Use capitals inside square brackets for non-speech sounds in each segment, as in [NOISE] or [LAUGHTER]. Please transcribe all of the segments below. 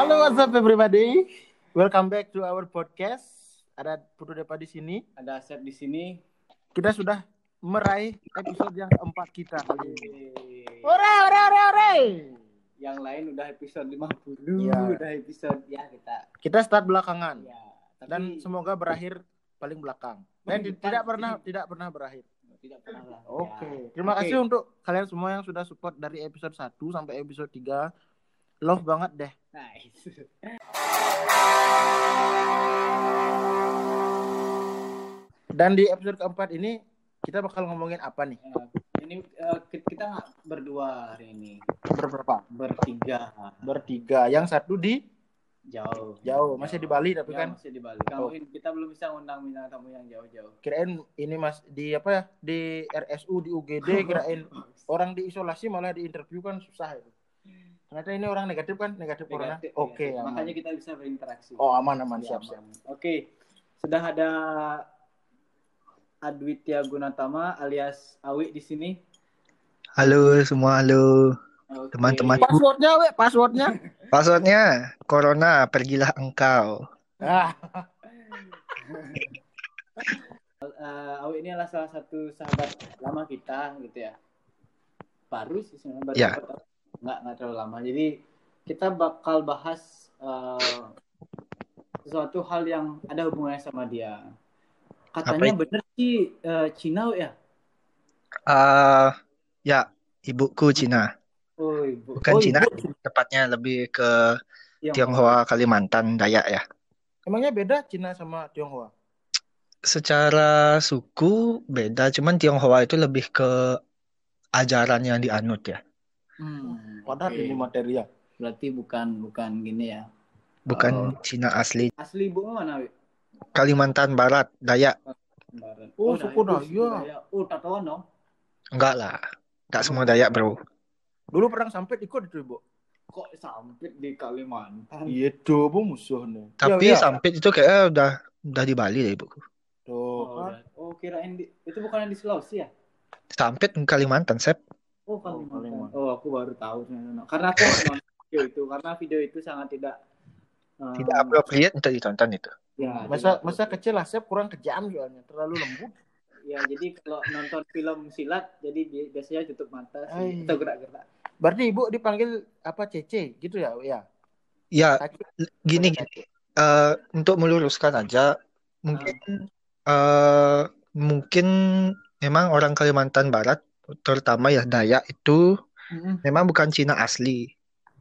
Halo, what's up everybody? Welcome back to our podcast. Ada Putu Depa di sini. Ada Asep di sini. Kita sudah meraih episode yang keempat kita. Ore, ore, ore, ore. Yang lain udah episode 50, Iya. udah episode ya kita. Kita start belakangan Ya, tapi dan semoga berakhir paling belakang. Dan tidak depan. pernah tidak pernah berakhir. tidak pernah lah. Oke. Ya. Terima Oke. kasih untuk kalian semua yang sudah support dari episode 1 sampai episode 3. Love banget deh. Nice. Dan di episode keempat ini kita bakal ngomongin apa nih? Ya, ini eh, ki- kita nggak berdua hari ini, Berberapa? bertiga. Bertiga. Yang satu di Jauh. jauh, masih di Bali tapi Ya, kan masih di Bali. Kamu Oh. kita belum bisa undang bintang tamu yang jauh-jauh. kirain ini mas di apa ya di RSU di UGD kirain [LAUGHS] orang diisolasi malah diinterview kan susah itu ternyata ini orang negatif kan negatif, corona Negatif, oke ya. aman. Makanya kita bisa berinteraksi. oh aman aman Ya, siap siap. Oke, sudah ada Adwitya Gunatama alias Awi di sini. Halo semua, halo. Oke. Teman-teman. passwordnya we passwordnya [LAUGHS] Passwordnya Corona, pergilah engkau. ah [LAUGHS] Eh, Awi ini adalah salah satu sahabat lama kita gitu ya. Baru sih sebenarnya baru Ya. dapat. Nggak nggak terlalu lama. Jadi kita bakal bahas eh, sesuatu hal yang ada hubungannya sama dia. Katanya Apa bener sih eh, Cina ya. Ah, ya, ibuku Cina. Oh, ibu. Bukan oh, Cina, ibu. tepatnya lebih ke Tionghoa, Kalimantan, Dayak ya. emangnya beda Cina sama Tionghoa Secara suku beda, cuman Tionghoa itu lebih ke ajaran yang dianut ya. Hmm, padahal oke. ini materi ya Berarti bukan bukan gini ya. Bukan Oh. Cina asli. Asli ibu mana, Wi? Kalimantan Barat, Dayak. Barat. Oh, Dayak. suku Dayak. Oh, Tatoan dong. Enggak lah. Enggak semua Dayak, bro. dulu perang sampai ikut itu ibu Kok sampai di Kalimantan? iya tuh bu musuhnya Tapi ya, ya. sampit itu kayaknya udah udah di Bali deh ibuku. tuh Oh, oh, kirain di, itu bukan di Sulawesi ya? Sampit Kalimantan, Sep. Oh, Kalimantan. Kalimantan. Oh, aku baru tahu. Karena aku nonton video itu, karena video itu sangat tidak eh, Tidak appropriate untuk ditonton itu. Ya, masa tidak masa kecil lah saya kurang kejam soalnya terlalu lembut Ya, jadi kalau nonton film silat, jadi bi- biasanya tutup mata sih, atau gerak-gerak. berarti ibu dipanggil apa Cece gitu ya ya Ya, gini gini Eh, untuk meluruskan aja mungkin eh mungkin memang orang Kalimantan Barat terutama ya Dayak itu Mm-mm. memang bukan Cina asli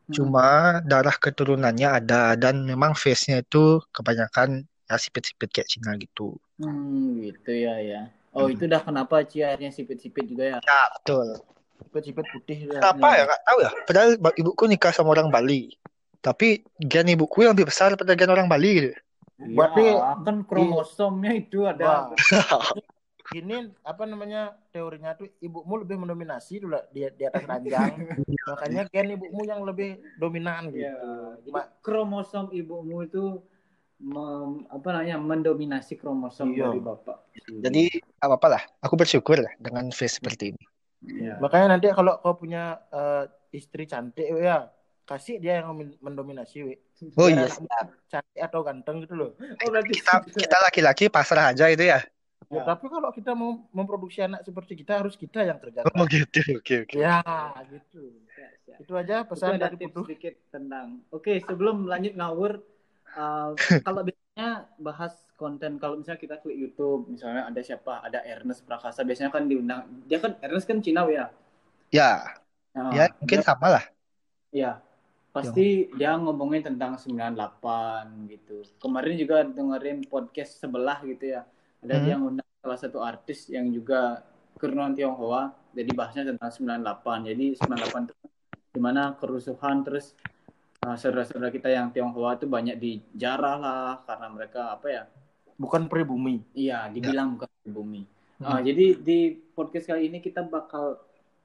Hmm. cuma darah keturunannya ada dan memang face-nya itu kebanyakan ya sipit-sipit kayak Cina gitu Hmm, gitu ya ya. Oh, itu dah kenapa Ci akhirnya sipit-sipit juga ya? ya betul Sipit-sipit putih kenapa ya nggak tahu ya padahal ibuku nikah sama orang Bali tapi gen ibuku yang lebih besar daripada gen orang Bali gitu Berarti- Ya, kan kromosomnya itu ada. Wah. [LAUGHS] Gini apa namanya teorinya tuh ibumu lebih mendominasi dulu di, di atas ranjang. [LAUGHS] Makanya gen ibumu yang lebih dominan gitu. Ya, jadi Ma- kromosom ibumu itu mem- apa namanya mendominasi kromosom Iya. dari bapak. jadi apa apa lah aku bersyukur lah dengan face seperti ini ya. Makanya nanti kalau kau punya eh, istri cantik ya kasih dia yang men- mendominasi we. oh iya anakmu cantik atau ganteng gitu loh. Oh, berarti kita kita laki-laki pasrah aja itu ya Ya, Ya. tapi kalau kita mau memproduksi anak seperti kita harus kita yang kerja. oh gitu oke oke Ya, gitu. Ya, ya. Itu aja pesan dari tips Putu. sedikit tentang. Oke, sebelum lanjut ngawur, uh, [LAUGHS] kalau biasanya bahas konten kalau misalnya kita klik YouTube, misalnya ada siapa, ada Ernest Prakasa, biasanya kan diundang. Dia kan Ernest kan Cina ya. ya Nah, ya mungkin sama lah Ya, pasti dia ngomongin tentang 98 gitu. Kemarin juga dengerin podcast sebelah gitu ya. Ada Hmm. dia ngundang salah satu artis yang juga keturunan Tionghoa. Jadi bahasnya tentang 98. Jadi 98 itu di mana kerusuhan terus uh, saudara-saudara kita yang Tionghoa itu banyak dijarah lah karena mereka apa ya? Bukan pribumi. Iya, dibilang bukan bumi. Hmm. Ah, jadi di podcast kali ini kita bakal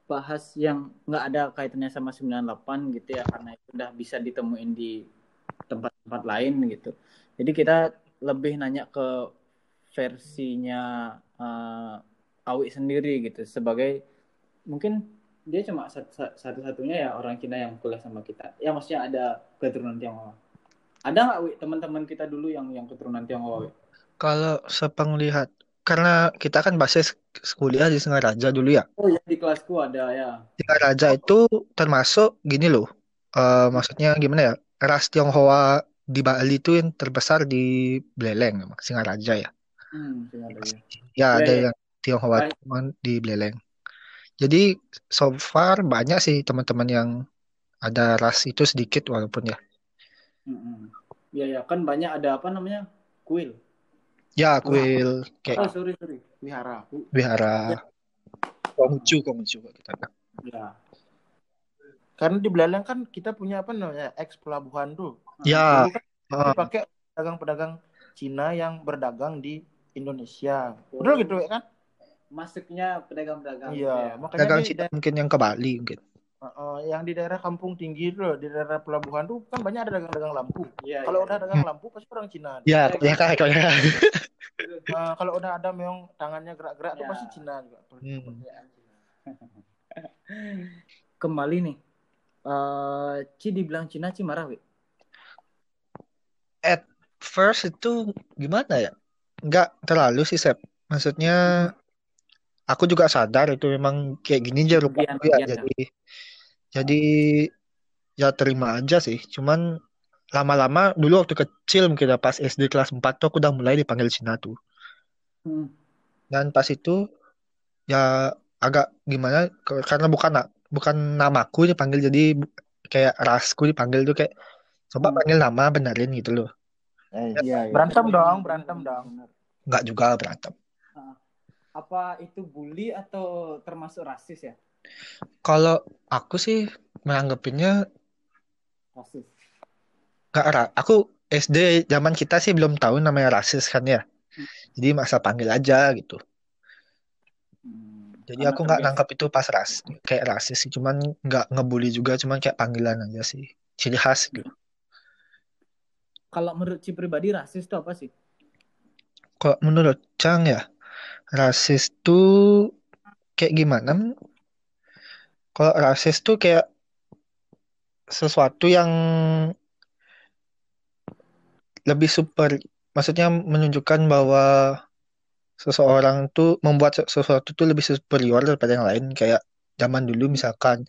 bahas yang nggak ada kaitannya sama 98 gitu ya karena itu udah bisa ditemuin di tempat-tempat lain gitu. Jadi kita lebih nanya ke versinya uh, Awi sendiri gitu sebagai mungkin dia cuma satu- satu-satunya ya orang Cina yang kuliah sama kita. Ya maksudnya ada keturunan Tionghoa. Ada nggak Wi teman-teman kita dulu yang yang keturunan Tionghoa? Wi? Kalau sepenglihat, karena kita kan basis kuliah di Singaraja dulu ya. Oh ya di kelasku ada ya. Singaraja itu termasuk gini loh. eh, maksudnya gimana ya? Ras Tionghoa di Bali itu yang terbesar di Beleleng, emang, Singaraja ya. Hmm, ada ya. Ya, Ya, ada ya. yang Tionghoa cuman di Beleleng. Jadi so far banyak sih teman-teman yang ada ras itu sedikit walaupun ya. Hmm, Ya ya kan banyak ada apa namanya kuil. Ya, kuil Oh kayak sorry sorry. Wihara. wihara Konghucu, Konghucu kita kan. Ya. Karena di Beleleng kan kita punya apa namanya ex pelabuhan tuh. Ya, Dulu kan ah, dipakai pedagang-pedagang Cina yang berdagang di Indonesia. Betul gitu ya kan? Masuknya pedagang-pedagang. Iya, ya. makanya dagang di Cina daerah, mungkin yang ke Bali mungkin. yang di daerah kampung tinggi itu loh, di daerah pelabuhan tuh kan banyak ada dagang-dagang lampu. Iya. Kalau iya. udah dagang lampu pasti orang Cina. Ya, ya kan, ya. Kalau udah ada meong tangannya gerak-gerak tuh Ya. pasti Cina juga. Hmm. [LAUGHS] Kembali nih. Eh Ci dibilang Cina Ci marah, Wi. At first itu gimana ya? Nggak terlalu sih, Sep. Maksudnya aku juga sadar itu memang kayak gini aja rupa Bagian- aku ya. bagian, Jadi jadi ya terima aja sih. Cuman lama-lama dulu waktu kecil mungkin ya, pas SD kelas 4 tuh aku udah mulai dipanggil Cina tuh. Hmm. Dan pas itu ya agak gimana karena bukan bukan namaku dipanggil jadi kayak rasku dipanggil tuh kayak coba Hmm. panggil nama benerin gitu loh. Iya, iya. Berantem dong, berantem dong. Nggak juga berantem. Apa itu bully atau termasuk rasis ya? Kalau aku sih menanggapinnya Rasis. nggak ra- aku SD zaman kita sih belum tahu namanya rasis kan ya. Jadi masa panggil aja gitu. Hmm. Jadi Karena aku nggak nangkap itu pas ras kayak rasis sih. Cuman nggak ngebully juga, cuman kayak panggilan aja sih. Ciri khas gitu. Kalau menurut Ci pribadi rasis itu apa sih? Kok menurut Chang ya, rasis tuh kayak gimana? Kalau rasis tuh kayak sesuatu yang lebih super, maksudnya menunjukkan bahwa seseorang tuh membuat se- sesuatu tuh lebih superior daripada yang lain. Kayak zaman dulu misalkan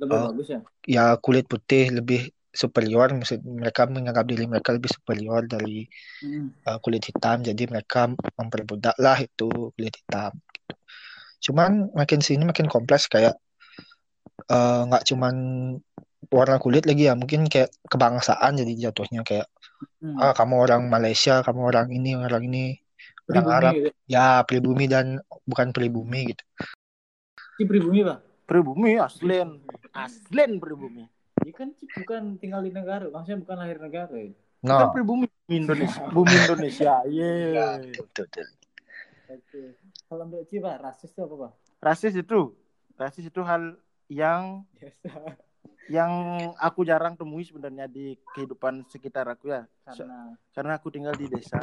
Lebih Oh. bagus ya? ya kulit putih lebih superior, maksud mereka menganggap diri mereka lebih superior dari Hmm. uh, kulit hitam, jadi mereka memperbudak lah itu kulit hitam. gitu. Cuman makin sini makin kompleks kayak uh, nggak cuman warna kulit lagi ya, mungkin kayak kebangsaan jadi jatuhnya kayak Hmm. ah kamu orang Malaysia, kamu orang ini, orang ini, orang Pribumi Arab, gitu. ya pribumi dan bukan pribumi gitu. Ci pribumi, Pak. Pribumi aslen, aslen pribumi. Dia kan bukan tinggal di negara, maksudnya bukan lahir negara ya. Kita No, pribumi bumi Indonesia, [LAUGHS] bumi Indonesia. Iya. betul, betul. Oke. Kalau menurut Ci, Pak, rasis itu apa, Pak? Rasis itu, rasis itu hal yang Biasa. yang aku jarang temui sebenarnya di kehidupan sekitar aku ya. So- Karena karena aku tinggal di desa.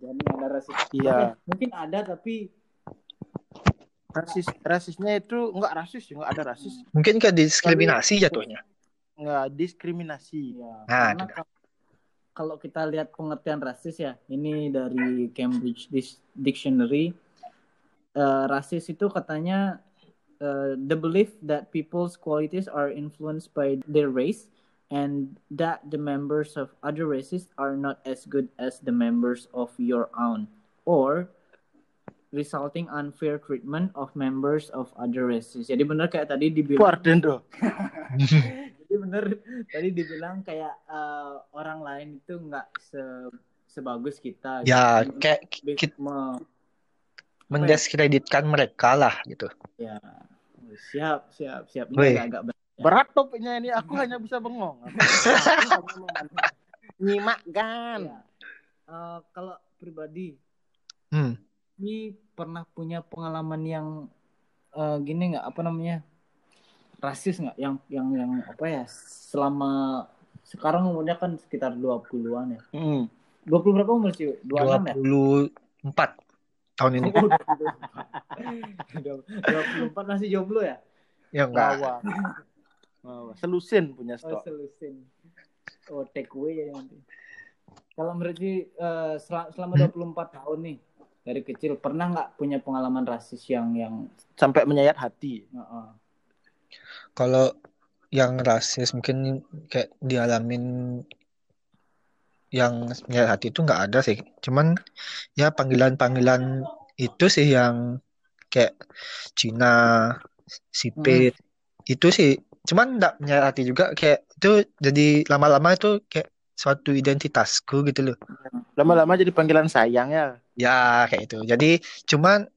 jadi ada rasis. Iya. Mungkin ada tapi Rasis rasisnya itu enggak rasis, enggak ada rasis, Mungkin kayak diskriminasi jatuhnya. Enggak diskriminasi. ya Nah, karena tidak. kalau, kalau kita lihat pengertian rasis ya, ini dari Cambridge Dis- Dictionary eh, rasis itu katanya eh, the belief that people's qualities are influenced by their race and that the members of other races are not as good as the members of your own or resulting unfair treatment of members of other races. Jadi benar kayak tadi dibilang Puarden tuh. [LAUGHS] jadi bener tadi dibilang kayak eh, orang lain itu nggak se sebagus kita. Ya, gitu. kayak kita me- mendiskreditkan mereka lah gitu. ya siap siap siap ini Wih. agak berat. Berat topiknya ini, [LAUGHS] aku hanya bisa bengong. Nyimak kan. Ya. Eh, kalau pribadi, Hmm. ini pernah punya pengalaman yang eh, gini nggak apa namanya rasis nggak yang yang yang apa ya selama sekarang umurnya kan sekitar 20-an ya. Hmm. 20 berapa umur sih? 26 ya? 24 tahun ini. Oh, 24 masih jomblo ya? Ya enggak. Bawa. Bawa. Selusin punya Oh, stok. selusin. Oh, take away ya nanti. Kalau menurut Ci, eh, sel- selama Hmm. 24 tahun nih dari kecil pernah nggak punya pengalaman rasis yang yang Sampai menyayat hati. Heeh. Kalau yang rasis mungkin kayak dialamin yang menyayat hati itu nggak ada sih. Cuman ya panggilan-panggilan itu sih yang kayak Cina, sipit itu sih. Cuman nggak menyayat hati juga kayak itu jadi lama-lama itu kayak suatu identitasku gitu loh. Lama-lama jadi panggilan sayang ya. Ya kayak itu. Jadi cuman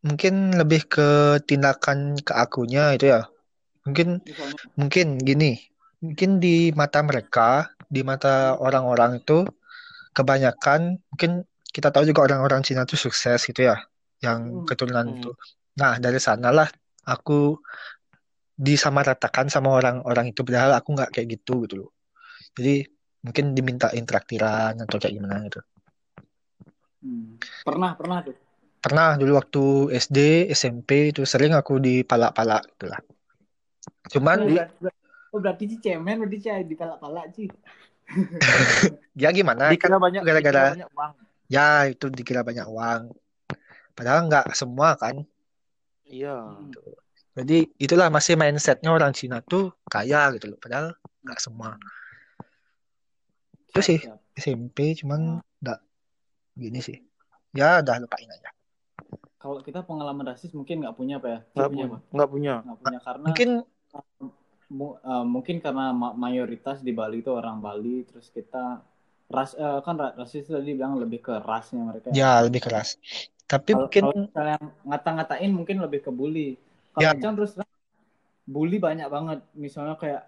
mungkin lebih ke tindakan ke akunya itu ya. Mungkin Misalnya, mungkin gini. Mungkin di mata mereka, di mata orang-orang itu kebanyakan mungkin kita tahu juga orang-orang Cina itu sukses gitu ya, yang Hmm. keturunan Hmm. itu. Nah, dari sanalah aku disamaratakan sama orang-orang itu padahal aku nggak kayak gitu gitu loh. Jadi mungkin dimintain traktiran atau kayak gimana gitu. hmm, pernah pernah tuh. Pernah dulu waktu SD, SMP itu sering aku dipalak-palak gitu lah. Cuman Oh, berarti, oh, berarti Ci cemen, berarti Ci di palak-palak Ci. ya gimana kan Dikira banyak gara-gara banyak uang. ya itu dikira banyak uang. Padahal nggak semua kan. Iya. Hmm. Jadi itulah masih mindsetnya orang Cina tuh kaya gitu loh. Padahal nggak semua. Itu sih siap. SMP cuman nggak gini sih. Ya udah lupain aja. Kalau kita pengalaman rasis mungkin nggak punya apa ya? Nggak punya? Nggak punya. Nggak punya karena Mungkin mu- eh, mungkin karena ma- mayoritas di Bali itu orang Bali, terus kita ras eh, kan ra- rasis tadi bilang lebih ke rasnya mereka. ya lebih keras. Tapi Kalau mungkin kalau misalnya ngata-ngatain mungkin lebih ke bully. Kalau Ya. Terus bully banyak banget. Misalnya kayak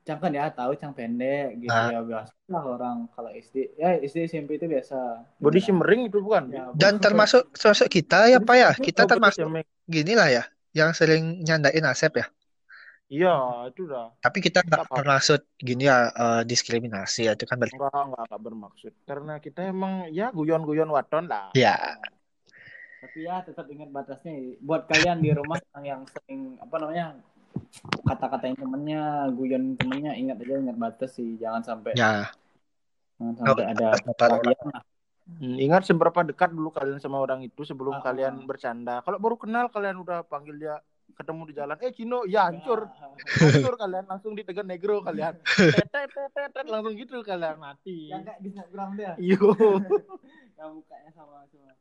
Cang kan ya tahu Cang pendek gitu Nah. ya biasa lah orang kalau SD ya SD SMP itu biasa. Body Gimana? shimmering itu bukan? Ya, dan termasuk termasuk kita ya Pak ya. Kita termasuk shimmering. gini lah ya. Yang sering nyandain Asep ya. Iya, itu dah. Tapi kita nggak bermaksud gini ya eh, diskriminasi ya itu kan balik. Enggak, enggak, enggak bermaksud. Karena kita emang ya guyon-guyon waton lah. Ya, Tapi ya tetap ingat batasnya. Buat kalian di rumah yang, yang sering apa namanya kata-katain temennya, guyon temennya, ingat aja ingat batas sih. Jangan sampai ya. jangan sampai ada Dapat orang. kalian. Hmm, Ingat seberapa dekat dulu kalian sama orang itu sebelum Ah, kalian ah. bercanda. Kalau baru kenal kalian udah panggil dia ketemu di jalan, eh Cino, ya hancur, hancur kalian langsung ditegur negro kalian, tetet tetet tet, langsung gitu kalian mati. Yang kayak di Snapgram dia. Iyo, yang mukanya sama semua.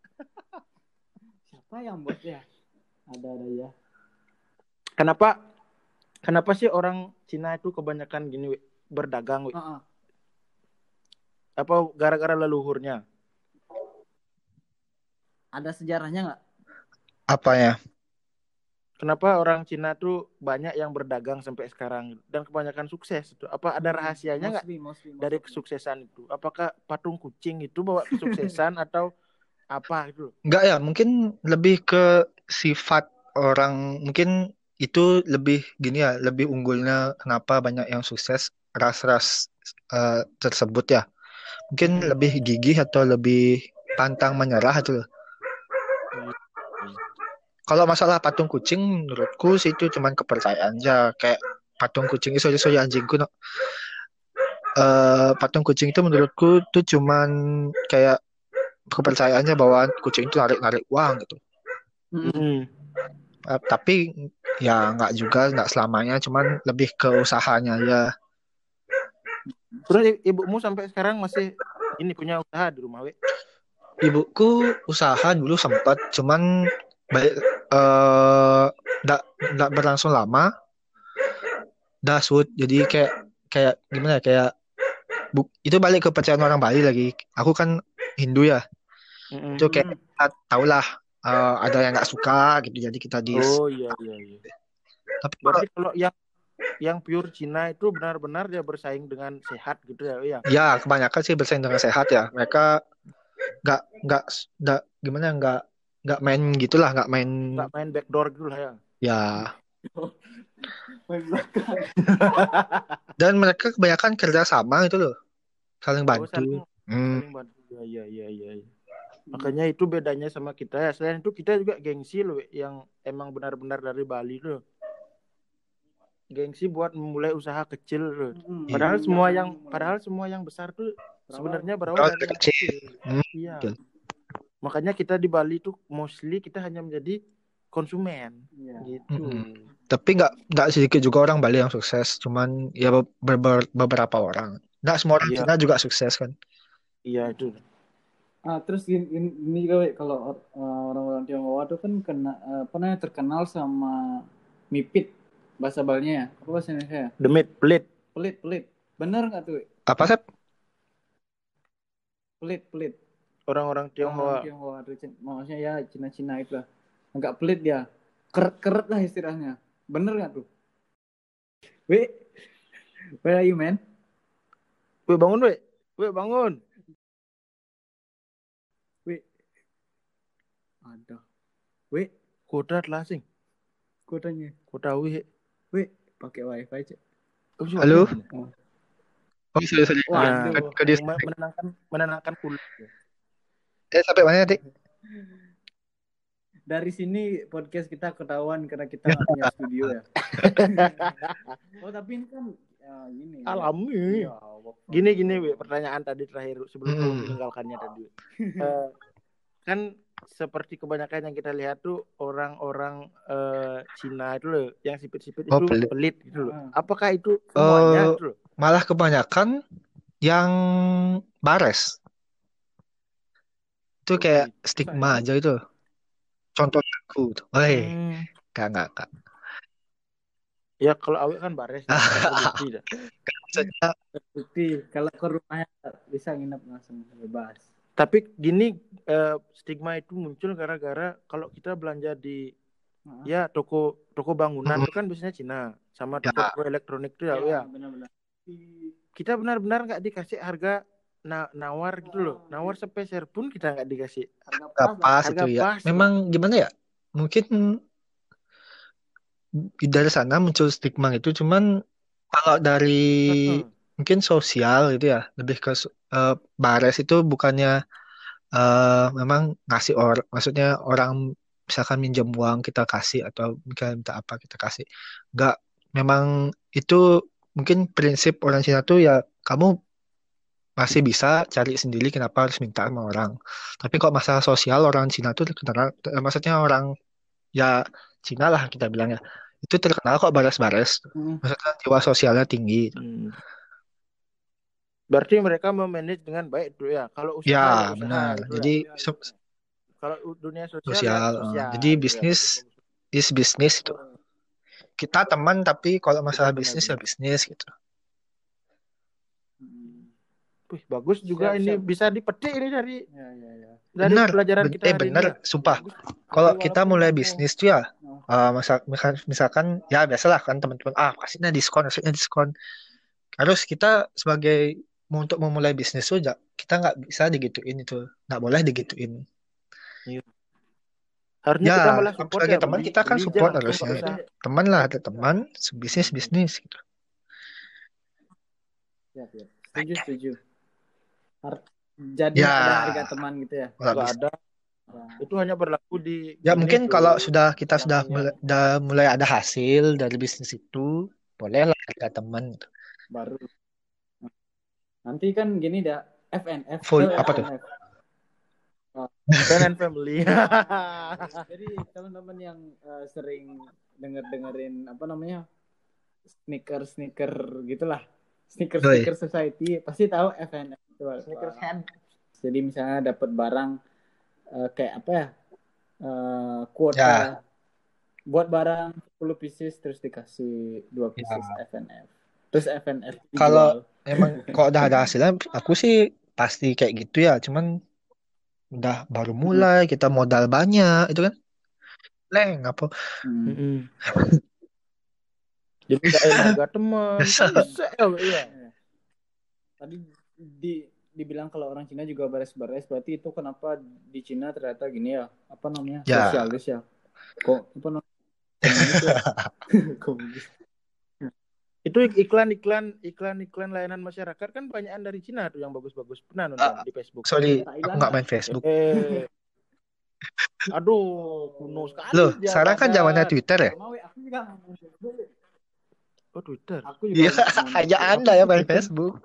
Siapa yang buat ya? Ada ada ya. kenapa, kenapa sih orang Cina itu kebanyakan gini Wi? berdagang, Wi? Heeh. apa gara-gara leluhurnya? Ada sejarahnya nggak? Apa ya? Kenapa orang Cina tuh banyak yang berdagang sampai sekarang dan kebanyakan sukses itu? Apa ada rahasianya nggak dari kesuksesan itu? Apakah patung kucing itu bawa kesuksesan [LAUGHS] atau apa itu? Enggak ya, mungkin lebih ke sifat orang, mungkin itu lebih gini ya, lebih unggulnya kenapa banyak yang sukses ras-ras eh, tersebut ya. Mungkin lebih gigih atau lebih pantang menyerah itu loh. Kalau masalah patung kucing, menurutku sih itu cuman kepercayaan aja. Kayak patung kucing itu sorry anjingku. no. Eh, patung kucing itu menurutku tuh cuman kayak kepercayaannya bahwa kucing itu narik-narik uang gitu. Mm-mm. Hmm. Eh, tapi ya nggak juga, nggak selamanya, cuman lebih ke usahanya aja. Terus ibumu sampai sekarang masih ini punya usaha di rumah, we? Ibuku usaha dulu sempat, cuman balik eh nggak nggak berlangsung lama. Dah sud, jadi kayak kayak gimana ya, kayak bu- itu balik ke kepercayaan orang Bali lagi. Aku kan Hindu ya, Mm-mm. itu kayak kita tahulah eh, ada yang nggak suka gitu, jadi kita di. Oh iya iya iya. Tapi kalau Berarti kalau yang yang pure Cina itu benar-benar dia bersaing dengan sehat gitu ya, ya. Ya, kebanyakan sih bersaing dengan sehat ya. Mereka nggak nggak nggak gimana nggak nggak main gitulah, nggak main Nggak main backdoor gitu lah ya. ya. Main belakang. Dan mereka kebanyakan kerja sama itu loh, saling Oh, bantu. saling Hmm, saling bantu. Iya iya iya iya. Iya. Makanya itu bedanya sama kita ya. Selain itu kita juga gengsi loh yang emang benar-benar dari Bali loh. gengsi buat memulai usaha kecil Rud. Mm-mm. Padahal Yang- semua yang yang padahal semua yang besar tuh sebenarnya berawal dari kecil. kecil. Hmm, Iya. Makanya kita di Bali tuh mostly kita hanya menjadi konsumen Iya. gitu. Mm-mm. Tapi nggak nggak sedikit juga orang Bali yang sukses, cuman ya be- be- be- beberapa orang. Nggak semua orang Iya. Cina juga sukses kan. Iya itu. Ah, terus gini, gini, gini juga, Wei, kalau eh, orang-orang Tionghoa tuh kan kena eh, apa namanya terkenal sama mipit bahasa Balinya ya. Apa bahasa Indonesia ya? Demit, pelit. Pelit, pelit. Bener nggak tuh? Apa sih? Pelit, pelit. Orang-orang Tionghoa. Orang Tionghoa tuh, Cin- maksudnya ya Cina-Cina itu lah. Agak pelit dia. Keret-keret lah istilahnya. Bener nggak tuh? Wei, where are you man? Weh bangun weh. Weh bangun. Ada. Wei, Kota telah asing. kotanya. Kota weh. Wei, pakai wifi cek. Oh, siapa? Halo? Oh, sorry, sorry. Waduh. Ke, ke dis- Yang menenangkan menenangkan kulit. eh, sampai mana tadi? Dari sini podcast kita ketahuan karena kita nggak [LAUGHS] punya studio ya. [LAUGHS] oh tapi ini kan ya, gini. Alami. Iya, work from Gini gini weh pertanyaan tadi terakhir sebelum Hmm. meninggalkannya tadi. Eh, kan seperti kebanyakan yang kita lihat tuh orang-orang eh, Cina itu loh yang sipit-sipit Oh, itu pelit. pelit gitu loh. Ah. Apakah itu semuanya Eh, gitu loh? Malah kebanyakan yang bares. Itu kayak stigma aja itu. Contoh aku tuh. Woi, Hmm. enggak, enggak, enggak. Ya kalau awet kan bares ya, Terbukti [LAUGHS] kalau ke rumahnya bisa nginep langsung bebas. Tapi gini eh, stigma itu muncul gara-gara kalau kita belanja di Ah. ya toko toko bangunan Hmm. itu kan biasanya Cina sama Ya. toko-toko elektronik itu ya, ya. benar-benar. Kita benar-benar nggak dikasih harga na- nawar gitu loh. Nawar sepeser pun kita nggak dikasih. Harga pas pas Harga itu ya. pas. Memang gimana ya? Mungkin dari sana muncul stigma itu, cuman kalau dari Heeh. Mungkin sosial gitu ya, lebih ke so- eh, bares itu bukannya eh, memang ngasih or, maksudnya orang misalkan minjem uang kita kasih atau misalkan minta apa kita kasih, nggak, memang itu mungkin prinsip orang Cina tuh ya kamu masih bisa cari sendiri kenapa harus minta sama orang. Tapi kok masalah sosial orang Cina tuh terkenal, eh, maksudnya orang ya Cina lah kita bilang ya, itu terkenal kok bares-bares. Hmm. Maksudnya jiwa sosialnya tinggi. Hmm. Berarti mereka memanage dengan baik tuh ya. Kalau usaha Ya, ya usaha benar. ya. Jadi so- Kalau dunia sosial, sosial. ya sosial. Jadi gitu ya. bisnis is bisnis itu. Kita teman tapi kalau masalah bisnis ya bisnis gitu. Hmm. Wih, bagus juga Siap, ini siap. bisa dipetik ini dari Ya, ya, ya. dari Benar, pelajaran ben- kita eh benar, ini. ya. sumpah. Kalau Tapi kita mulai bisnis tuh ya, Oh. eh, misal, misal- misalkan ya biasalah kan teman-teman, ah kasihnya diskon, kasihnya diskon. Harus kita sebagai untuk memulai bisnis tuh kita nggak bisa digituin itu, nggak boleh digituin. Harusnya Ya, kita malah support sebagai ya, teman kita kan support jangan harusnya. usaha. Teman lah, ada teman, bisnis bisnis gitu. Ya, ya. Setuju, setuju. Har- Jadi Ya. ada harga teman gitu ya. Nggak ada. Itu hanya berlaku di Ya mungkin tuh, kalau sudah kita sudah namanya- mulai, dah mulai ada hasil dari bisnis itu, boleh lah harga teman gitu. baru. Nanti kan gini dah FNF. Full, eh, apa tuh? FNF. friend and family. [LAUGHS] Jadi teman-teman yang eh, sering denger dengerin apa namanya sneaker sneaker gitulah sneaker sneaker society pasti tahu FNF itu. Sneakers hand. Jadi misalnya dapat barang eh, kayak apa ya eh, kuota Ya. buat barang 10 pieces terus dikasih dua Ya. pieces FNF. Terus FNF. Kalau- Emang kalau udah ada hasilnya, aku sih pasti kayak gitu ya. Cuman udah baru mulai, kita modal banyak, itu kan. Leng, apa? Hmm. [LAUGHS] Jadi harga teman. Iya. Tadi di dibilang kalau orang Cina juga bares-bares berarti itu kenapa di Cina ternyata gini ya apa namanya Ya. sosialis ya kok apa namanya [LAUGHS] ya komunis Itu iklan-iklan iklan-iklan layanan masyarakat kan banyakan dari Cina tuh yang bagus-bagus. Pernah nonton Ah, di Facebook. Sorry, Thailand aku nggak main Facebook. Eh. Aduh, kuno sekali Loh, sekarang kan zamannya Twitter ya? Oh Twitter. Aku juga Iya, hanya anda ya main Facebook.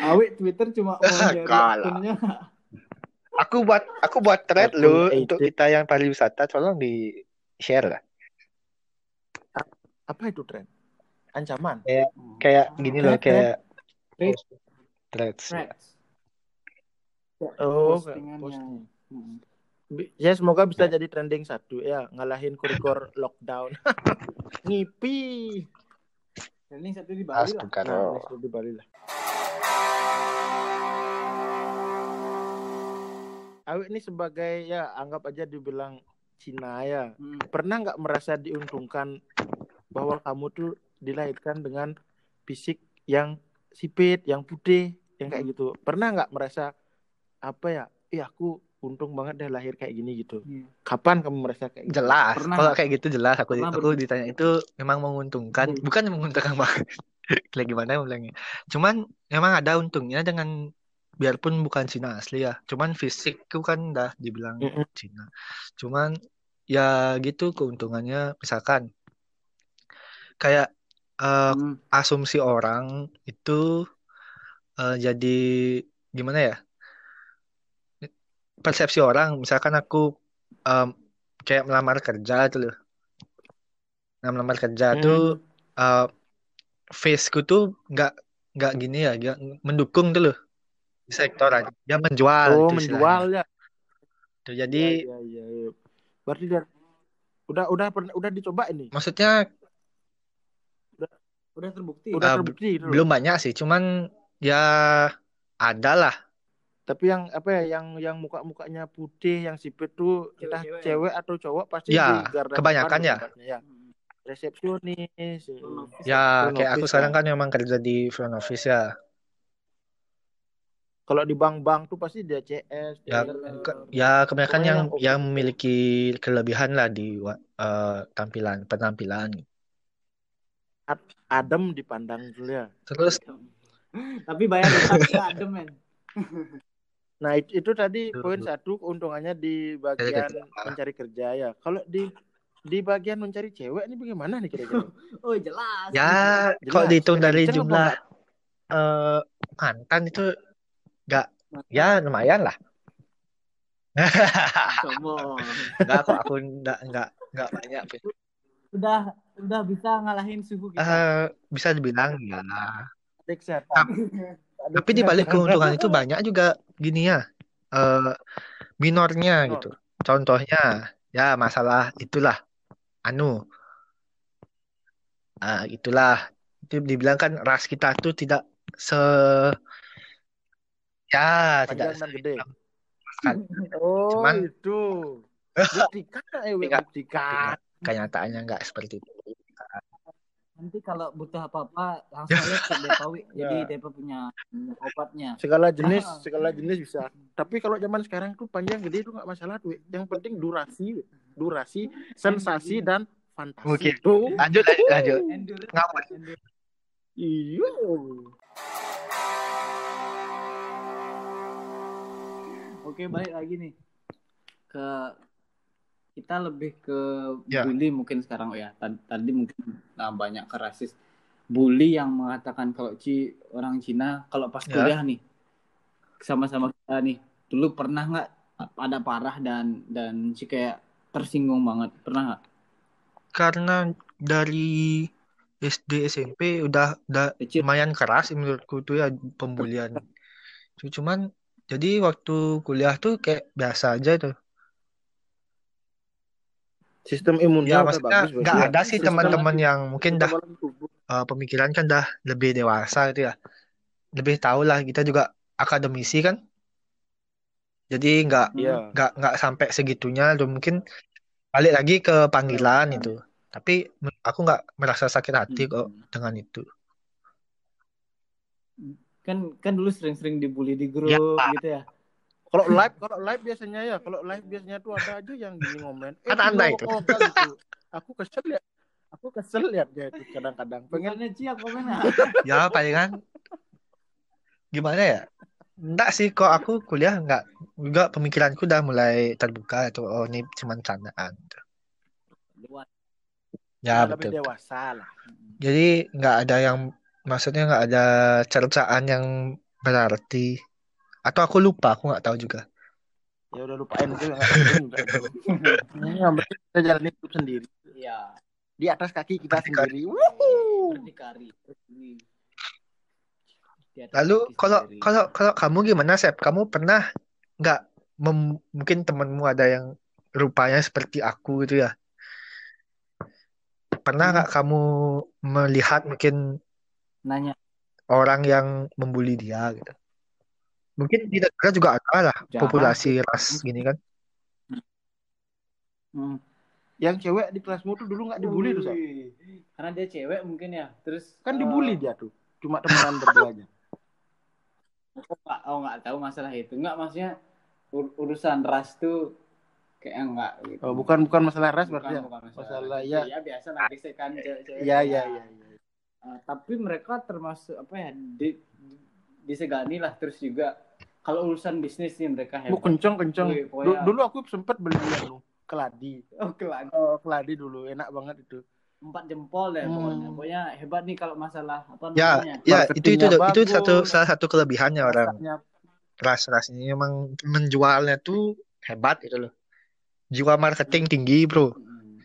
Awet Twitter cuma [LAUGHS] Kalah. akunnya. Aku buat aku buat thread lu 80. untuk kita yang pariwisata tolong di share lah. Apa itu tren? Ancaman. Kayak gini loh kayak threads. Threads. Oh, posting. Hmm. Ya semoga bisa jadi trending satu ya ngalahin kurikor [LAUGHS] lockdown. [LAUGHS] Ngipi. Trending satu di Bali lah. Nah, di Bali lah. Awik ini sebagai ya anggap aja dibilang Cina ya. Hmm. Pernah nggak merasa diuntungkan bahwa kamu tuh dilahirkan dengan fisik yang sipit, yang putih, yang kayak gitu. Pernah nggak merasa apa ya? Ih aku untung banget deh lahir kayak gini gitu. Iya. Kapan kamu merasa kayak gitu? Jelas. Pernah. Kalau kayak gitu jelas aku Pernah aku ditanya itu memang menguntungkan, Hmm. bukan menguntungkan banget. Kayak [LAUGHS] gimana ya bilangnya. Cuman memang ada untungnya dengan biarpun bukan Cina asli ya. Cuman fisikku kan udah dibilang Mm-mm. Cina. Cuman ya gitu keuntungannya misalkan kayak eh, Hmm. asumsi orang itu eh, jadi gimana ya? Persepsi orang, misalkan aku em, kayak melamar kerja tuh loh. Nah, melamar kerja Hmm. tuh eh, face-ku tuh nggak nggak gini ya, nggak mendukung tuh loh di sektor aja. Dia menjual Oh, itu menjual ya. Tuh, jadi Ya, ya, ya, ya. Berarti dia udah udah pernah udah dicoba ini. maksudnya Udah terbukti. Udah Ah, terbukti loh. belum banyak sih, cuman ya ada lah. Tapi yang apa ya yang yang muka-mukanya putih yang sipit tuh entah Cewek-cewek. cewek atau cowok pasti Ya, di garda kebanyakan ya. ya. Hmm. Resepsionis. Ya, Front kayak aku sekarang kan memang kerja di front office ya. Kalau di bank-bank tuh pasti dia CS, Ya, ke- ya kebanyakan yang yang yang memiliki kelebihan lah di eh, tampilan penampilan. Adem dipandang dulu ya. Terus [GASPS] Tapi bayar nggak [LAUGHS] adem men. [LAUGHS] Nah, itu, itu tadi Betul, poin satu keuntungannya di bagian mencari kerja ya. Kalau di di bagian mencari cewek ini bagaimana nih kira-kira? [LAUGHS] Oh jelas. ya Jelas, kalau dihitung dari jumlah enggak? eh, mantan itu nggak ya lumayan lah. Sombong. Nggak kok aku nggak nggak nggak banyak. Udah udah bisa ngalahin suhu kita. Eh, bisa dibilang ya. Ada kesehatan. Ada Tapi di balik keuntungan itu banyak juga gini ya, eh minornya Minor. gitu. Contohnya, ya masalah itulah, anu, ah itulah, itu dibilang kan ras kita tuh tidak se, ya tidak panjang dan gede. kan Oh, Cuman- itu. [LAUGHS] Buktikan, eh, buktikan. Kenyataannya nggak seperti itu. Nanti kalau butuh apa-apa langsung lihat ke Depawi. [LAUGHS] Jadi Ya. Depa punya obatnya. Segala jenis, Ah. segala jenis bisa. Tapi kalau zaman sekarang tuh panjang gede itu nggak masalah tuh. Yang penting durasi, durasi, sensasi dan fantasi. Oke. Tuh. Lanjut, lanjut, lanjut. Endurance. Ngapa? Endurance. Iya. Oke, balik lagi nih ke kita lebih ke Ya. bully mungkin sekarang ya. Tadi, mungkin nah, banyak ke rasis. Bully yang mengatakan kalau Ci orang Cina kalau pas Ya. kuliah nih sama-sama kita nih dulu pernah nggak ada parah dan dan Ci kayak tersinggung banget pernah nggak? Karena dari SD SMP udah udah Kecil. lumayan keras menurutku tuh ya pembulian. [LAUGHS] Cuman jadi waktu kuliah tuh kayak biasa aja tuh. Sistem imunnya Ya maksudnya bagus. nggak berarti ya. ada sih teman-teman yang mungkin dah eh, pemikiran kan dah lebih dewasa gitu ya. Lebih tahu lah kita juga akademisi kan. Jadi nggak Iya. nggak nggak sampai segitunya tuh mungkin balik lagi ke panggilan Ya. itu. Tapi aku nggak merasa sakit hati kok Hmm. dengan itu. Kan kan dulu sering-sering dibully di grup Ya. gitu ya. Kalau live, kalau live biasanya ya, kalau live biasanya tuh ada aja yang gini ngomen. Eh, Kan anda itu. Gitu. Aku kesel ya. Aku kesel lihat dia itu kadang-kadang. Pengen Bukannya Ci apa mana? Ya [LAUGHS] palingan gimana ya? Enggak sih kok aku kuliah nggak juga pemikiranku udah mulai terbuka tuh oh ini cuma candaan. Dewa- Ya lebih betul. dewasa lah. Jadi nggak ada yang maksudnya nggak ada cercaan yang berarti. Atau aku lupa, aku nggak tahu juga. Ya udah lupain itu [LAUGHS] yang penting kita jalani hidup sendiri. Iya. Di atas kaki kita Berdikari. sendiri. Wuhu. Berdikari. Atas Lalu kalau sendiri. kalau kalau kamu gimana, Sep? Kamu pernah nggak mungkin temenmu ada yang rupanya seperti aku gitu ya? Pernah nggak kamu melihat mungkin nanya orang yang membuli dia gitu? Mungkin di negara juga ada lah Jarang populasi ras gini kan? hmm. Yang cewek di kelasmu tuh dulu nggak dibully tuh, karena dia cewek mungkin ya terus Kan eh, dibully dia tuh. Cuma temenan berdua aja. oh nggak oh nggak tahu masalah itu nggak maksudnya ur- urusan ras tuh kayak enggak gitu Oh, bukan bukan masalah ras berarti ya. bukan Masalah, ras. ya. ya biasa lah gesekan cewek-cewek Iya, ya. iya, iya. iya. Eh, tapi mereka termasuk apa ya di, disegani lah terus juga kalau urusan bisnis nih mereka Bu hebat kenceng kenceng. Du- pokoknya- Dulu aku sempet beli anu keladi. oh kelan Oh, keladi dulu enak banget itu. empat jempol deh Hmm. pokoknya pokoknya hebat nih kalau masalah apa Ya, namanya ya itu itu Marketingnya itu satu bagus. salah satu kelebihannya orang Rasanya ras-ras ini memang menjualnya tuh hebat gitu loh. Jiwa marketing tinggi, bro. Hmm.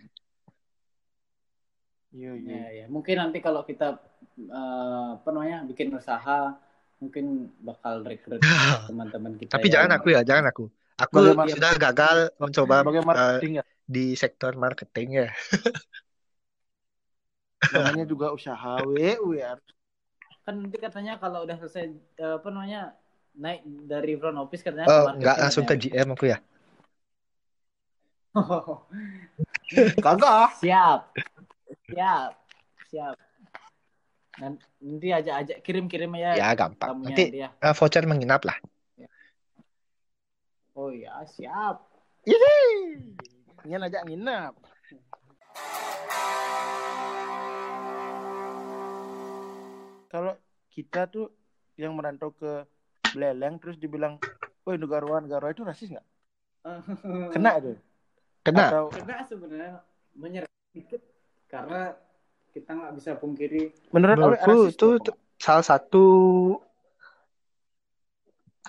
Iya, iya. Ya, ya. Mungkin nanti kalau kita eh, apa namanya bikin usaha, mungkin bakal rekrut [LAUGHS] teman-teman kita. Tapi yang- jangan aku ya, jangan aku. Aku Bagaimana- sudah gagal mencoba marketing ya. di sektor marketing ya. [LAUGHS] Namanya juga usaha we, we harus Kan nanti katanya kalau udah selesai eh, apa namanya naik dari front office katanya. Oh, ke nggak langsung ke. GM aku ya. [LAUGHS] kagak. siap, siap, siap. Nanti ajak-ajak kirim-kirim ya. Ya, gampang. tamunya Nanti dia. eh, voucher menginap lah. Oh ya siap. Ini ngajak nginep. Kalau kita tuh yang merantau ke Beleleng terus dibilang, "Woi, negarawan, negarawan itu rasis nggak?" [LAUGHS] Kena itu. Kena. Atau Kena sebenarnya menyerang dikit karena kita nggak bisa pungkiri menurut rasis itu salah satu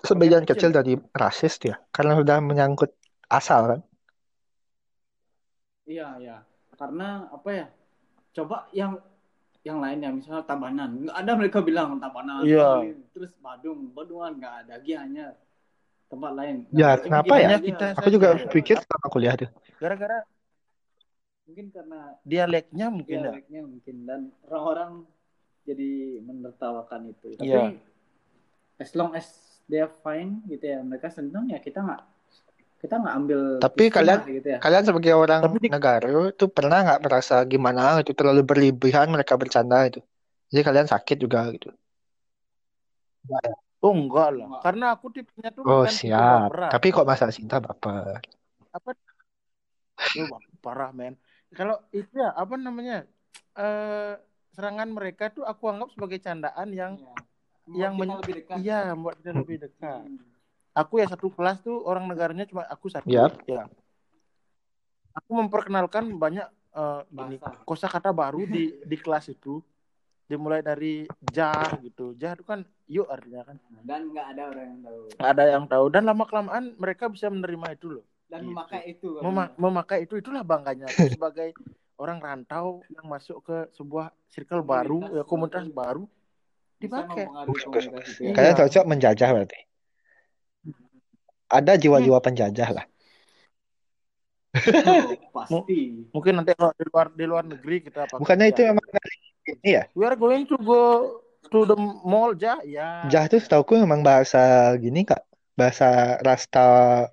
sebagian Bagian kecil dari rasis ya, karena sudah menyangkut asal kan. Iya, iya. Karena apa ya? Coba yang yang lain ya, misalnya Tabanan. Nggak ada mereka bilang Tabanan. Iya. Terus Badung, Badungan nggak ada. Gianyar. Tempat lain. Ya, cuma kenapa ya? Kita Aku juga pikir sama kuliah tuh. Gara-gara Mungkin karena dialeknya mungkin ya. dialeknya mungkin. Dan orang-orang jadi menertawakan itu. Tapi Iya. as long as they are fine gitu ya, mereka senang ya kita nggak kita nggak ambil Tapi kalian- lah gitu ya. Kalian sebagai orang Tapi di- negara itu pernah nggak merasa gimana itu terlalu berlebihan mereka bercanda itu? Jadi kalian sakit juga gitu. Oh enggak lah. Enggak. Karena aku tipenya tuh Oh tipe siap. Tapi kok masalah cinta baper? apa Duh, parah men kalau itu ya apa namanya eh serangan mereka tuh aku anggap sebagai candaan yang Iya. yang men- lebih dekat. iya membuat kita lebih dekat Hmm. aku ya satu kelas tuh orang negaranya cuma aku satu Yap. ya aku memperkenalkan banyak eh, Bahasa. kosakata baru di di kelas itu dimulai dari jah gitu jah itu kan yuk artinya kan Dan nggak ada orang yang tahu. nggak ada yang tahu dan lama kelamaan mereka bisa menerima itu loh Dan Gitu. memakai itu. Mema- memakai itu itulah bangganya sebagai orang rantau yang masuk ke sebuah circle baru Komunitas ya komunitas baru. dipakai ya. Iya. Kalian cocok menjajah berarti. Ada jiwa-jiwa penjajah lah. Oh, [LAUGHS] pasti. mungkin nanti kalau di luar di luar negeri kita pakai Bukannya itu memang ini ya? we are going to go to the mall jah ya Jah itu setauku memang bahasa gini kak. Bahasa Rasta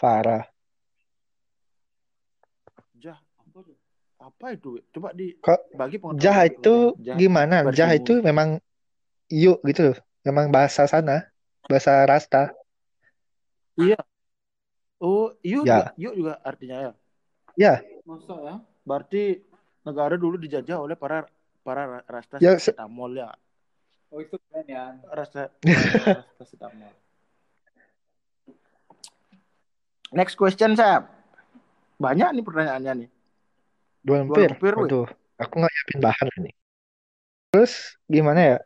Farah. jah apa tuh? apa itu coba di Kok bagi Jah itu Jah. gimana? Jah itu memang yuk gitu loh. Memang bahasa sana. Bahasa Rasta. iya oh yuk Ya. juga, yuk juga artinya ya Ya, Masa ya? berarti negara dulu dijajah oleh para para rasta Ya, se- setamol ya Oh itu keren ya. rasa [LAUGHS] rasa setamol. Next question, Sab. Banyak nih pertanyaannya nih. Dua weh. Waduh, aku nggak nyiapin bahan ini. Terus gimana ya?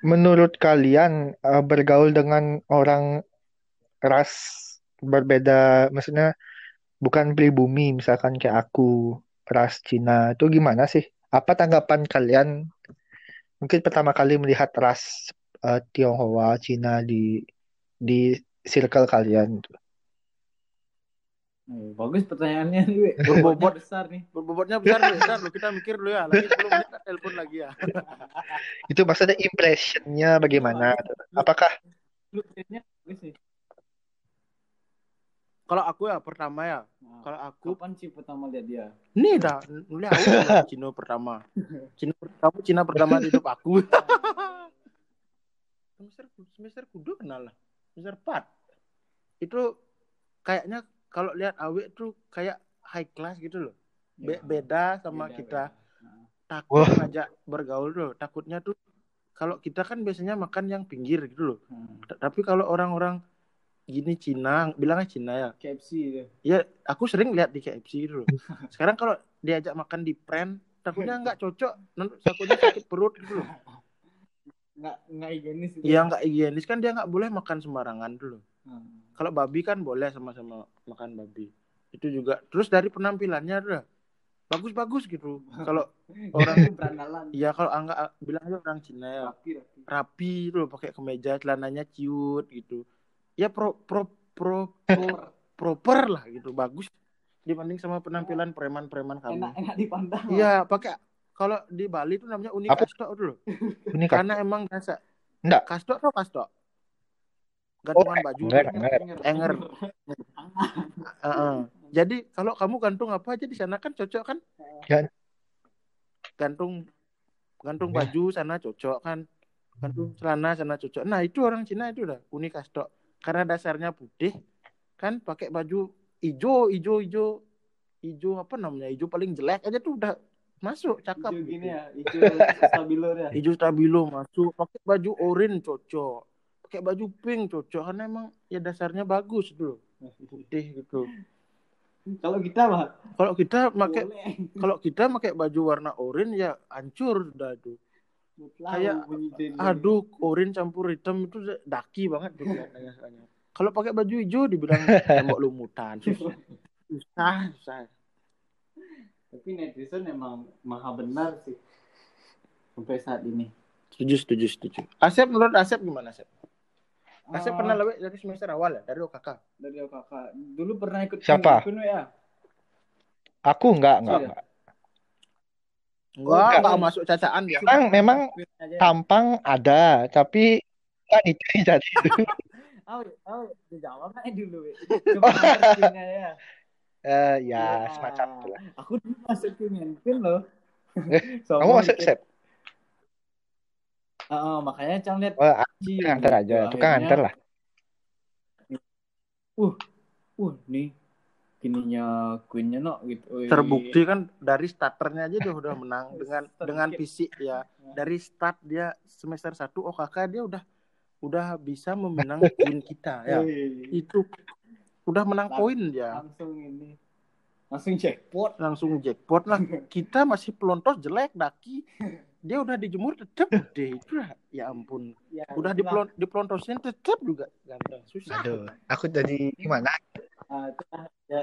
Menurut kalian eh, bergaul dengan orang ras berbeda, maksudnya bukan pribumi, misalkan kayak aku ras Cina itu gimana sih? Apa tanggapan kalian? Mungkin pertama kali melihat ras eh, Tionghoa, Cina di di circle kalian. gitu. Oh, bagus pertanyaannya nih, Wei. Berbobot. [LAUGHS] Besar nih. Berbobotnya besar. Bentar lu kita mikir dulu ya. Lagi belum kita telepon lagi ya. [LAUGHS] Itu maksudnya impressionnya bagaimana? Apakah Blueprintnya bagus nih. Kalau aku ya pertama ya. Nah, Kalau aku kapan sih pertama lihat dia? Nih dah, mulai aku Cina pertama. [LAUGHS] Cina kamu Cina pertama di hidup aku. semester semester kudu kenal lah. Semester 4. Itu kayaknya kalau lihat awet tuh kayak high class gitu loh. Be- Ya, beda sama beda, kita. beda. Takut Wah. ngajak bergaul tuh. Takutnya tuh kalau kita kan biasanya makan yang pinggir gitu loh. hmm. Tapi kalau orang-orang gini Cina, bilangnya Cina ya. KFC itu. Ya, aku sering lihat di KFC gitu loh. [LAUGHS] Sekarang kalau diajak makan di pren, takutnya nggak cocok, nanti takutnya sakit perut gitu loh. [LAUGHS] Nggak nggak higienis itu. Ya nggak higienis kan dia nggak boleh makan sembarangan dulu. Hmm. Kalau babi kan boleh sama-sama makan babi. Itu juga. Terus dari penampilannya tuh bagus-bagus gitu. Kalau [LAUGHS] orang Itu berandalan. ya kalau angga bilang aja orang Cina ya Rapi, rapi. rapi tuh loh, pakai kemeja, celananya ciut gitu. Ya pro pro pro, pro proper lah gitu, bagus dibanding sama penampilan preman-preman kamu. Enak enak dipandang. Iya, pakai kalau di Bali itu namanya unik kastok dulu. ini kan? Karena emang biasa. Enggak. Kastok tuh kastok. Gantungan baju. enggak, tuh. enggak. Enger. Heeh. Jadi kalau kamu gantung apa aja di sana kan cocok kan? Ya. Gantung gantung Ya. baju sana cocok kan? Gantung celana sana cocok. Nah, itu orang Cina itu udah unik kastok. Karena dasarnya putih kan pakai baju hijau, hijau, hijau, hijau apa namanya? Hijau paling jelek aja tuh udah masuk cakep. Hijau gini gitu. ya, hijau stabilo ya. hijau stabilo masuk pakai baju oranye cocok pakai baju pink cocok karena emang ya dasarnya bagus tuh putih gitu. Kalau kita mah kalau kita pakai kalau kita pakai baju warna oranye ya hancur udah tuh Kayak, aduh oranye campur hitam itu daki banget tuh. Kelihatannya soalnya. kalau pakai baju hijau dibilang tembok lumutan. Susah susah, susah. Tapi netizen emang maha benar sih sampai saat ini. setuju setuju setuju. Asep menurut Asep gimana Asep Asep Ah, pernah lewat dari semester awal ya dari OKK dari kakak. Dulu pernah ikut Siapa? Kun ya? Aku enggak, enggak, Sudah. enggak. enggak Enggak. enggak masuk cacaan dia Memang, memang tampang ada, tapi kan itu yang jadi itu. Oh, oh, dijawab aja dulu. Kunnya ya. [LAUGHS] Eh, ya, Iya. semacam itulah. Aku dulu masuk kun loh. Eh, [LAUGHS] Kamu masuk sep? Ah, ah, makanya Cang lihat Oh, Ci, nganter gitu. aja. Tukang Akhirnya, nganter lah. Uh, nih gininya Queennya no gitu. Wih. terbukti kan dari starternya aja dia udah menang [LAUGHS] dengan dengan fisik ya dari start dia semester 1 OKK dia udah udah bisa memenang [LAUGHS] queen kita ya Wih. itu udah menang Lang- poin dia langsung ini langsung jackpot langsung jackpot lah [LAUGHS] kita masih pelontos jelek daki dia udah dijemur tetep deh itu ya ampun. Ya, udah diplon diplontosin tetep juga. Ganteng susah. Aduh, aku jadi gimana? Ya,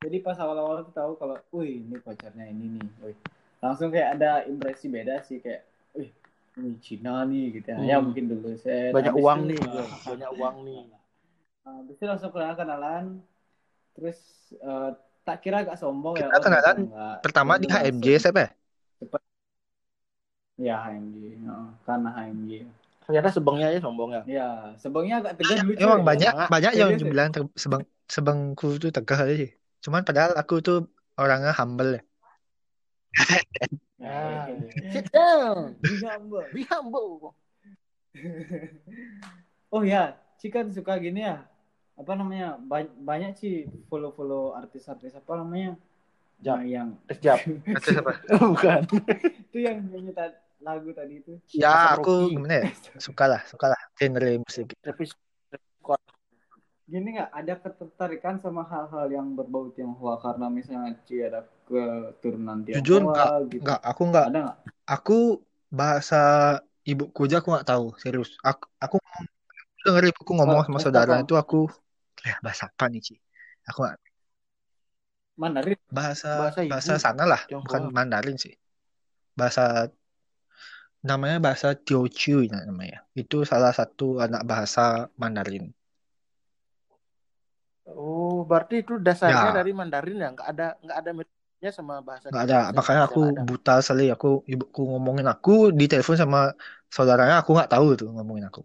jadi pas awal-awal tuh tahu kalau wih ini pacarnya ini nih wih. langsung kayak ada impresi beda sih kayak wih ini Cina nih gitu ya, ya Hmm. mungkin dulu saya banyak habis uang itu, nih banyak uang nih. Habis itu langsung kenalan kenalan. Terus eh, tak kira agak sombong ya Kita oh, kenalan enggak. Pertama di HMJ siapa ya? ya HMJ Heeh, karena HMJ ternyata sebengnya aja sombong ya ya sebelumnya agak tegas lucu Emang ya. banyak Semangat. banyak yang Serius ya? bilang ter- sebang sebangku tuh tegah aja sih. Cuman padahal aku tuh orangnya humble ya. Ah, [LAUGHS] Ya, sit down Iya, Mbak. be humble [LAUGHS] oh ya, Ci kan suka gini ya. Apa namanya? Ba- banyak sih follow-follow artis-artis apa namanya? Jap. Nah, yang Terjap. [LAUGHS] Artis apa? Bukan. itu yang nyanyi ta- lagu tadi itu. Ya Asap aku Rocky. gimana ya? [LAUGHS] Suka lah, suka lah genre musik. Travis gini nggak ada ketertarikan sama hal-hal yang berbau Tionghoa karena misalnya Ci ada keturunan Tionghoa Jujur nggak, gitu. nggak, aku nggak, Ada nggak? aku bahasa ibuku aja aku nggak tahu, serius. Aku, aku denger ibuku ngomong Oh, sama saudara apa? itu aku, ya bahasa apa nih, Ci? Aku nggak, Mandarin. bahasa, Bahasa bahasa sana lah, Tionghoa. bukan Mandarin sih. Bahasa, namanya bahasa Teochew namanya. Itu salah satu anak bahasa Mandarin. Oh, berarti itu dasarnya Ya. dari Mandarin ya? Nggak ada nggak ada miripnya sama bahasa Nggak ada, bahasa makanya aku ada. buta sekali. Aku ibuku ngomongin aku di telepon sama saudaranya, aku nggak tahu tuh ngomongin aku.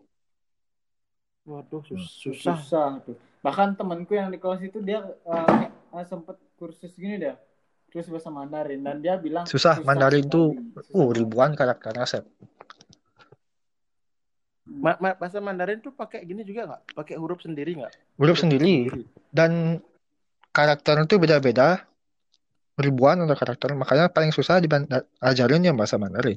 Waduh, sus- Hmm. susah. Susah tuh. Bahkan temanku yang di kelas itu dia eh, eh, sempet kursus gini deh. Terus bahasa Mandarin dan dia bilang Susah, Mandarin tuh, uh, ribuan karakter Asep. Ma- ma- bahasa Mandarin tuh pakai gini juga nggak? Pakai huruf sendiri nggak? Huruf sendiri. Dan karakter itu beda-beda. Ribuan ada karakter. Makanya paling susah diajarin yang bahasa Mandarin.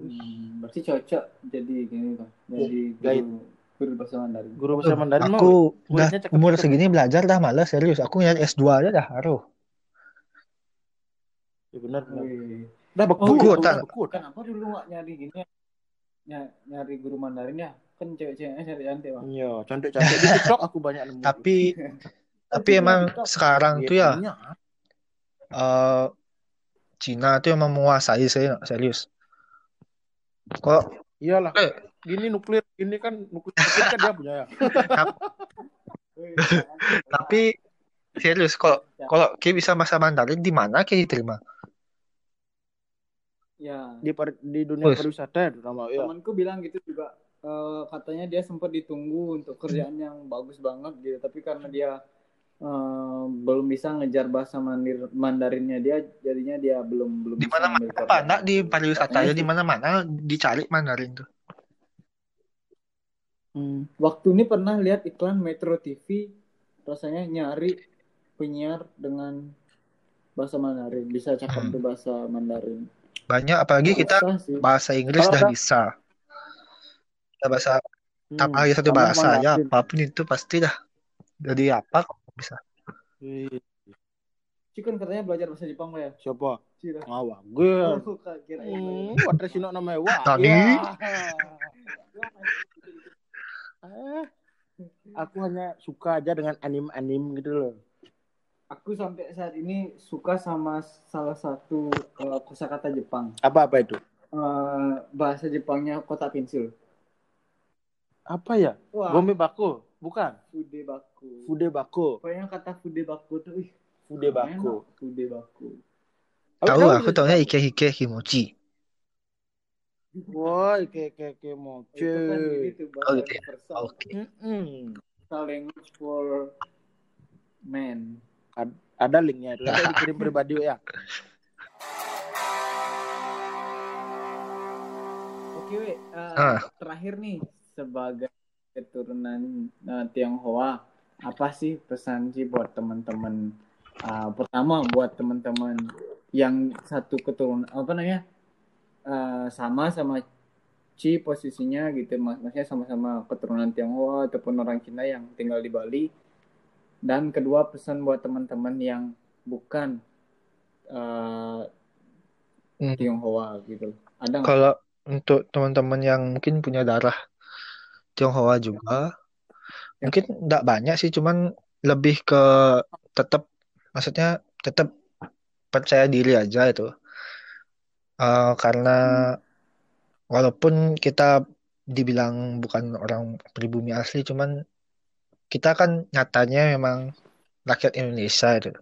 Hmm, berarti cocok jadi gini tuh. Jadi Guide. Guru, bahasa Mandarin. Guru bahasa Mandarin mah Aku udah umur cakep. segini belajar dah malas serius. Aku nyari S2 aja dah haruh. Ya benar. Udah Oh, bekut, iya, udah tak. bekut. Kenapa dulu nggak nyari gini ya? Ny- nyari guru Mandarin ya? Kan cewek-ceweknya cari cantik bang. Iya, cantik-cantik di TikTok aku banyak nemu. Tapi [LAUGHS] tapi emang sekarang tuh ya Iya, eh Cina tuh emang menguasai saya serius. Kok Iyalah. eh, Gini nuklir, ini kan nuklir, kan dia punya ya. [LAUGHS] Tapi serius kok kalau Ki bisa bahasa Mandarin di mana Ki diterima? Ya, Di par- di dunia Wih. pariwisata ya terutama ya. temanku bilang gitu juga. Eh, katanya dia sempat ditunggu untuk kerjaan yang bagus banget gitu, tapi karena dia eh, belum bisa ngejar bahasa mandir Mandarinnya dia, jadinya dia belum belum Di kerjaan. enggak di pariwisata ya di mana-mana dicari Mandarin tuh. Hmm. Waktu ini pernah lihat iklan Metro TV, rasanya nyari penyiar dengan bahasa Mandarin, bisa cakap Hmm. tuh bahasa Mandarin. Banyak apalagi kita sih. bahasa Inggris dah bisa. Kita bahasa Hmm. tambah lagi satu bahasa ya apa pun itu pasti dah. Jadi apa kok bisa. Wih, Ci kan katanya belajar bahasa Jepang lah ya. Siapa? Ci dah. Ngawak. Gue. [LAUGHS] Oh, kak, kirain Hmm, belajar. watashi [LAUGHS] [LAUGHS] no namae wa. Nani? Ya. Ah, aku hanya suka aja dengan anim-anim gitu loh. Aku sampai saat ini suka sama salah satu uh, kosakata Jepang. Apa-apa itu? Eh, bahasa Jepangnya kotak pensil. Apa ya? Wah, Gome bako? Bukan. fude baku. Fude bako. Pokoknya kata fude baku tuh, ih, Fude bako. enak, Fude baku. Tahu aku taunya Ike Hike Kimochi. Wah, ke ke ke Itu kan gitu, Oh, bahasa gitu ya. universal. Mm-mm. Universal language for men. Ada linknya itu. Nanti dikirim [LAUGHS] pribadi ya. Oke, we. Eh, Ah. terakhir nih sebagai keturunan eh, Tionghoa, apa sih pesan sih buat teman-teman? eh, pertama buat teman-teman yang satu keturunan apa namanya eh, sama sama Ci posisinya gitu, mak- maksudnya sama-sama keturunan Tionghoa ataupun orang Cina yang tinggal di Bali. Dan kedua pesan buat teman-teman yang bukan eh, Hmm. Tionghoa gitu. Ada? Kalau untuk teman-teman yang mungkin punya darah Tionghoa juga, mungkin enggak banyak sih, cuman lebih ke tetap, maksudnya tetap percaya diri aja itu. Eh, karena walaupun kita dibilang bukan orang pribumi asli, cuman kita kan nyatanya memang rakyat Indonesia itu.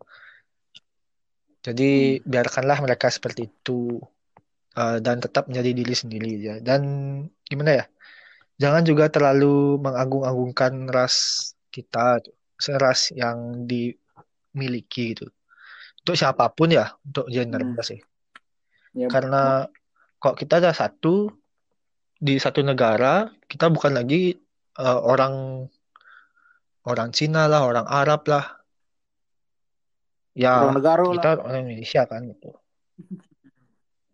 Jadi biarkanlah mereka seperti itu eh, dan tetap menjadi diri sendiri aja. Dan gimana ya? Jangan juga terlalu mengagung-agungkan ras kita, tuh. ras yang dimiliki gitu. Untuk siapa pun ya, untuk gender Hmm. sih. Ya, Karena kok kita ada satu di satu negara, kita bukan lagi eh, orang orang Cina lah, orang Arab lah. Ya, Orang negara lah. kita orang Indonesia kan gitu.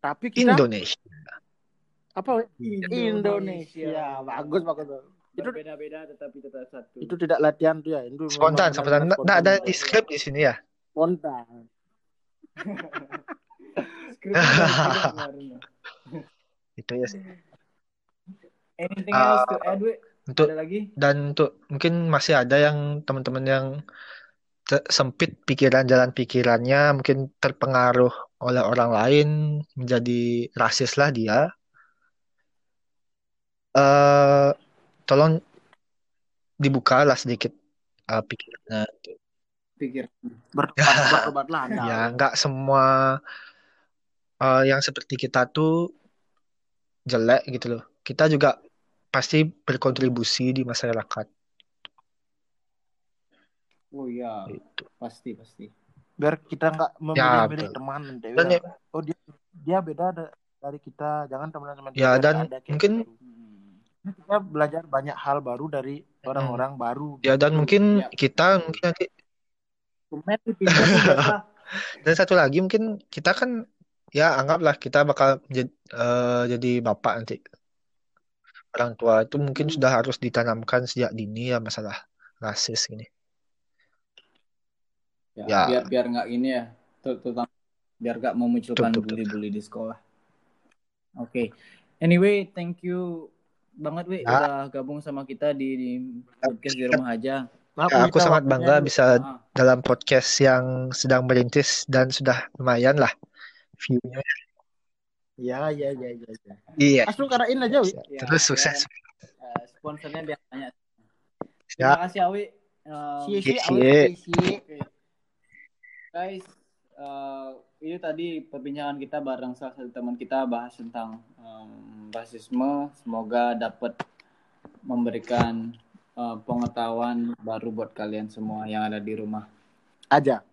Tapi kita Indonesia. apa? Indonesia. Indonesia. Bagus bagus. Itu- berbeda-beda tetapi tetap satu. Itu tidak latihan tuh ya. Itu Spontan, spontan. Nggak ada di skrip di sini ya. Spontan. [LAUGHS] Skrip udah kemarin ya. [LAUGHS] Itu ya. sih. Anything else to add? Untuk Ada lagi? dan untuk mungkin masih ada yang teman-teman yang sempit pikiran jalan pikirannya mungkin terpengaruh oleh orang lain menjadi rasis lah dia eh tolong dibuka lah sedikit eh, pikirannya Pikir. Bertobat, [LAUGHS] bertobatlah Anda. ya nggak semua eh, yang seperti kita tuh jelek gitu loh kita juga pasti berkontribusi di masyarakat Oh iya, gitu. pasti pasti. Biar kita nggak Ya, memilih-milih betul. teman. Dan ya. ya- Oh dia dia beda da- dari kita. Jangan teman-teman Ya, kita dan ada kayak mungkin- gitu. Hmm. kita belajar banyak hal baru dari orang-orang baru. ya dan gitu. mungkin Ya. kita mungkin nanti. [LAUGHS] Dan satu lagi mungkin kita kan ya anggaplah kita bakal jadi, jadi bapak nanti. Orang tua itu mungkin Hmm. sudah harus ditanamkan sejak dini ya masalah rasis ini. Ya, Ya. biar biar nggak ini ya, ter- terutama biar nggak memunculkan bully-bully di sekolah. Oke. Anyway, thank you banget Wi Ya. udah gabung sama kita di, di podcast di rumah aja. Maaf, Ya, aku sangat bangga bisa Ah, dalam podcast yang sedang merintis dan sudah lumayan lah view-nya. Ya, ya, ya, ya. ya. Iya. Langsung karain aja, Wi. ya, Terus sukses. eh, sponsornya biar tanya. Ya. Terima kasih Awi. Um, Si, si, awet, si. Guys, eh, ini tadi perbincangan kita bareng salah satu teman kita bahas tentang em, rasisme. Semoga dapat memberikan eh, pengetahuan baru buat kalian semua yang ada di rumah. Aja.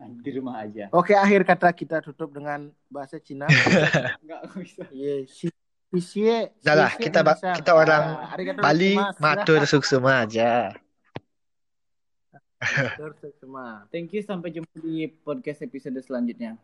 Di rumah aja. Oke, akhir kata kita tutup dengan bahasa Cina. [LAUGHS] Enggak bisa. Ye, si, si, si, Udah lah, si, kita ba- Indonesia. kita orang Ah, arigatou Bali matur suksema aja. Matur suksema. Thank you sampai jumpa di podcast episode selanjutnya.